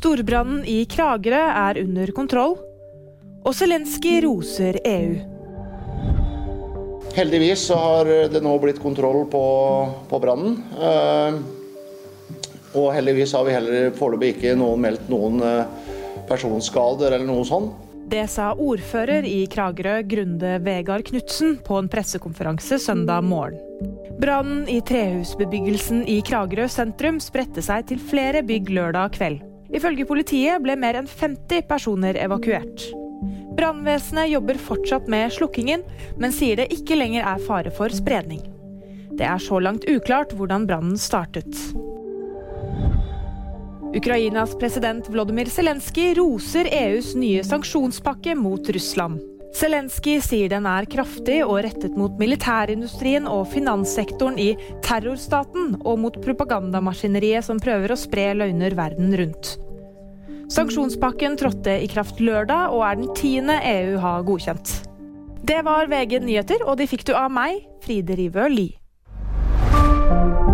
Storbrannen i Kragerø er under kontroll. Og Zelenskyj roser EU. Heldigvis så har det nå blitt kontroll på, på brannen. Eh, og heldigvis har vi heller foreløpig ikke noen meldt noen eh, personskader eller noe sånt. Det sa ordfører i Kragerø, Grunde Vegard Knutsen, på en pressekonferanse søndag morgen. Brannen i trehusbebyggelsen i Kragerø sentrum spredte seg til flere bygg lørdag kveld. Ifølge politiet ble mer enn 50 personer evakuert. Brannvesenet jobber fortsatt med slukkingen, men sier det ikke lenger er fare for spredning. Det er så langt uklart hvordan brannen startet. Ukrainas president Vladimir Zelenskyj roser EUs nye sanksjonspakke mot Russland. Zelenskyj sier den er kraftig og rettet mot militærindustrien og finanssektoren i terrorstaten og mot propagandamaskineriet som prøver å spre løgner verden rundt. Sanksjonspakken trådte i kraft lørdag og er den tiende EU har godkjent. Det var VG nyheter, og de fikk du av meg, Fride Rivø Lie.